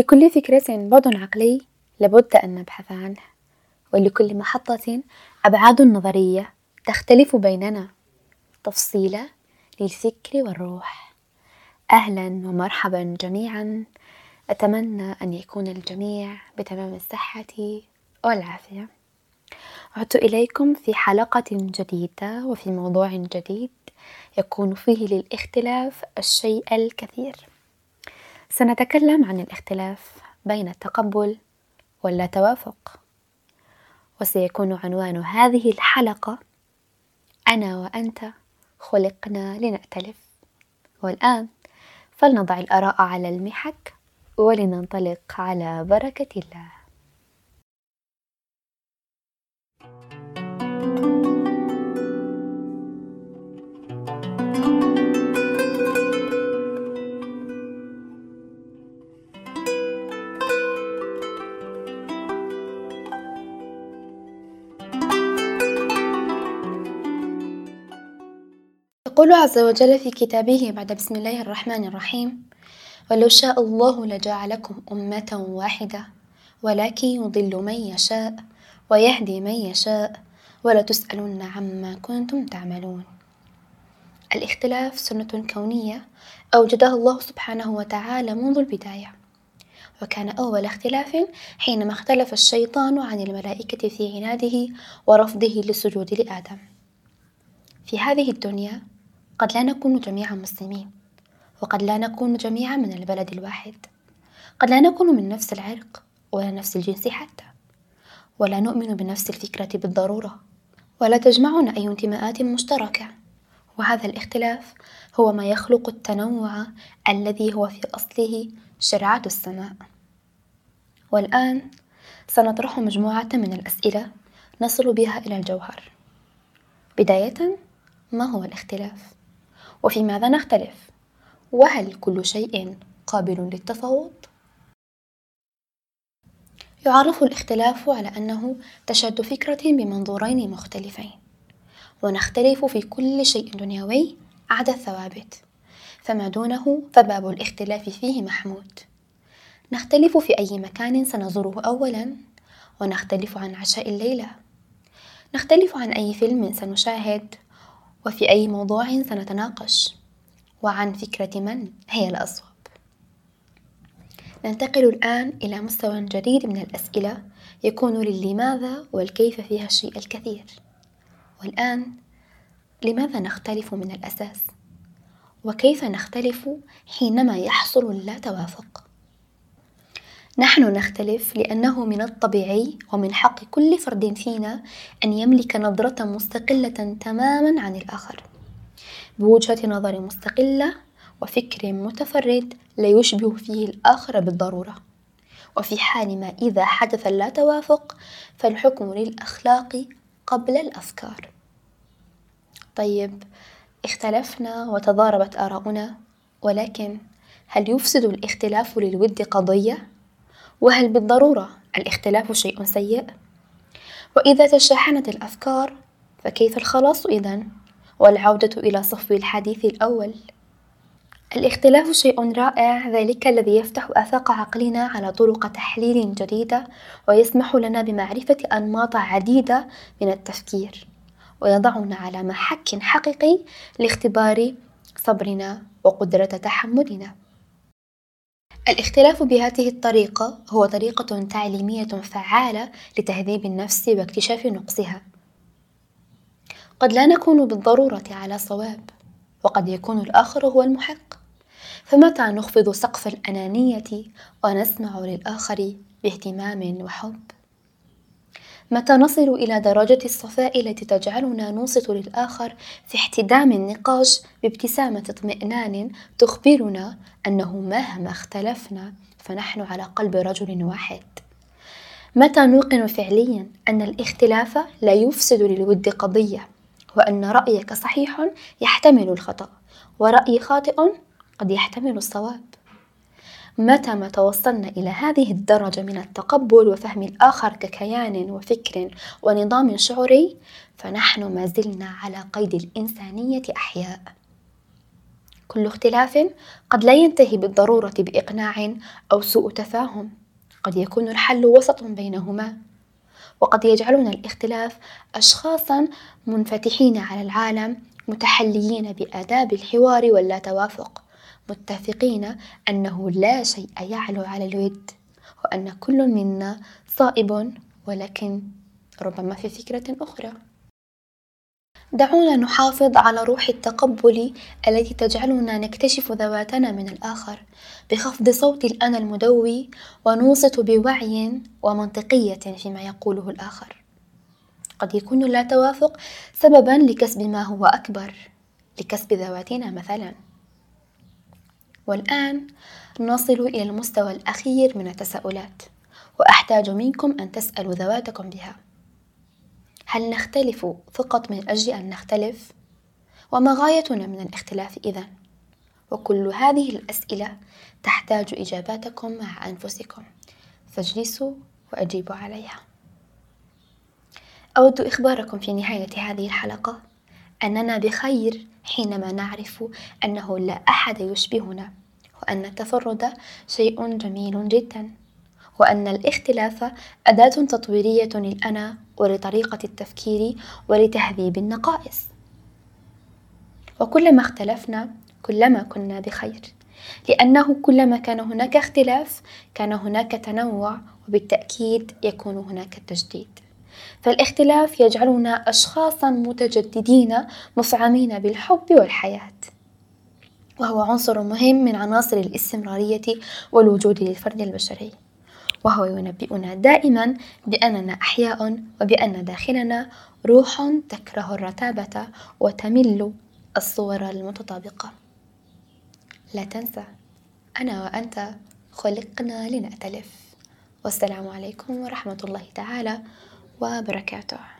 لكل فكرة بعد عقلي لابد أن نبحث عنه، ولكل محطة أبعاد نظرية تختلف بيننا. تفصيلة للفكر والروح، أهلا ومرحبا جميعا. أتمنى أن يكون الجميع بتمام الصحة والعافية، عدت إليكم في حلقة جديدة وفي موضوع جديد يكون فيه للاختلاف الشيء الكثير، سنتكلم عن الاختلاف بين التقبل واللاتوافق، وسيكون عنوان هذه الحلقة أنا وأنت خلقنا لنأتلف، والآن فلنضع الآراء على المحك ولننطلق على بركة الله. يقول عز وجل في كتابه بعد بسم الله الرحمن الرحيم ولو شاء الله لجعلكم أمة واحدة ولكن يضل من يشاء ويهدي من يشاء ولتسألن عما كنتم تعملون. الاختلاف سنة كونية أوجدها الله سبحانه وتعالى منذ البداية وكان أول اختلاف حينما اختلف الشيطان عن الملائكة في عناده ورفضه للسجود لآدم. في هذه الدنيا قد لا نكون جميعا مسلمين وقد لا نكون جميعا من البلد الواحد. قد لا نكون من نفس العرق ولا نفس الجنس حتى. ولا نؤمن بنفس الفكرة بالضرورة. ولا تجمعنا أي انتماءات مشتركة. وهذا الاختلاف هو ما يخلق التنوع الذي هو في أصله شرعة السماء. والآن سنطرح مجموعة من الأسئلة نصل بها إلى الجوهر. بداية ما هو الاختلاف؟ وفي ماذا نختلف؟ وهل كل شيء قابل للتفاوض؟ يعرف الاختلاف على أنه تشاد فكره بمنظورين مختلفين ونختلف في كل شيء دنيوي عدا الثوابت فما دونه فباب الاختلاف فيه محمود. نختلف في أي مكان سنزوره اولا ونختلف عن عشاء الليلة. نختلف عن أي فيلم سنشاهد وفي أي موضوع سنتناقش. وعن فكرة من هي الأصوب ننتقل الآن إلى مستوى جديد من الأسئلة يكون للماذا والكيف فيها الشيء الكثير. والآن لماذا نختلف من الأساس؟ وكيف نختلف حينما يحصل اللا توافق نحن نختلف لأنه من الطبيعي ومن حق كل فرد فينا أن يملك نظرة مستقلة تماما عن الآخر. بوجهة نظر مستقلة وفكر متفرد لا يشبه فيه الآخر بالضرورة. وفي حال ما إذا حدث اللا توافق فالحكم للأخلاق قبل الأفكار. طيب اختلفنا وتضاربت آراؤنا ولكن هل يفسد الاختلاف للود قضية؟ وهل بالضرورة الاختلاف شيء سيء؟ وإذا تشاحنت الأفكار فكيف الخلاص إذن؟ والعودة إلى صفو الحديث الأول الاختلاف شيء رائع ذلك الذي يفتح آفاق عقلنا على طرق تحليل جديدة ويسمح لنا بمعرفة أنماط عديدة من التفكير ويضعنا على محك حقيقي لاختبار صبرنا وقدرة تحملنا الاختلاف بهذه الطريقة هو طريقة تعليمية فعالة لتهذيب النفس واكتشاف نقصها. قد لا نكون بالضرورة على صواب وقد يكون الآخر هو المحق. فمتى نخفض سقف الأنانية ونسمع للآخر باهتمام وحب؟ متى نصل إلى درجة الصفاء التي تجعلنا ننصت للآخر في احتدام النقاش بابتسامة اطمئنان تخبرنا أنه مهما اختلفنا فنحن على قلب رجل واحد. متى نوقن فعليا أن الاختلاف لا يفسد للود قضية وأن رأيك صحيح يحتمل الخطأ ورأيي خاطئ قد يحتمل الصواب. متى ما توصلنا إلى هذه الدرجة من التقبل وفهم الآخر ككيان وفكر ونظام شعوري فنحن ما زلنا على قيد الإنسانية أحياء. كل اختلاف قد لا ينتهي بالضرورة بإقناع أو سوء تفاهم. قد يكون الحل وسط بينهما. وقد يجعلنا الاختلاف أشخاصا منفتحين على العالم متحليين بآداب الحوار واللا توافق. متفقين أنه لا شيء يعلو على الود وأن كل منا صائب ولكن ربما في فكرة أخرى. دعونا نحافظ على روح التقبل التي تجعلنا نكتشف ذواتنا من الآخر بخفض صوت الأنا المدوي ونوصت بوعي ومنطقية فيما يقوله الآخر. قد يكون اللا توافق سببا لكسب ما هو أكبر لكسب ذواتنا مثلا. والآن نصل إلى المستوى الأخير من التساؤلات وأحتاج منكم أن تسألوا ذواتكم بها هل نختلف فقط من أجل أن نختلف؟ وما غايتنا من الاختلاف إذا؟ وكل هذه الأسئلة تحتاج إجاباتكم مع أنفسكم فاجلسوا وأجيبوا عليها أود إخباركم في نهاية هذه الحلقة أننا بخير حينما نعرف أنه لا أحد يشبهنا وأن التفرد شيء جميل جدا وأن الاختلاف أداة تطويرية للأنا ولطريقة التفكير ولتهذيب النقائص. وكلما اختلفنا كلما كنا بخير لأنه كلما كان هناك اختلاف كان هناك تنوع وبالتأكيد يكون هناك تجديد. فالاختلاف يجعلنا أشخاصا متجددين مفعمين بالحب والحياة. وهو عنصر مهم من عناصر الاستمرارية والوجود للفرد البشري. وهو ينبئنا دائما بأننا أحياء وبأن داخلنا روح تكره الرتابة وتمل الصور المتطابقة. لا تنسى أنا وأنت خلقنا لنأتلف. والسلام عليكم ورحمة الله تعالى وبركاته.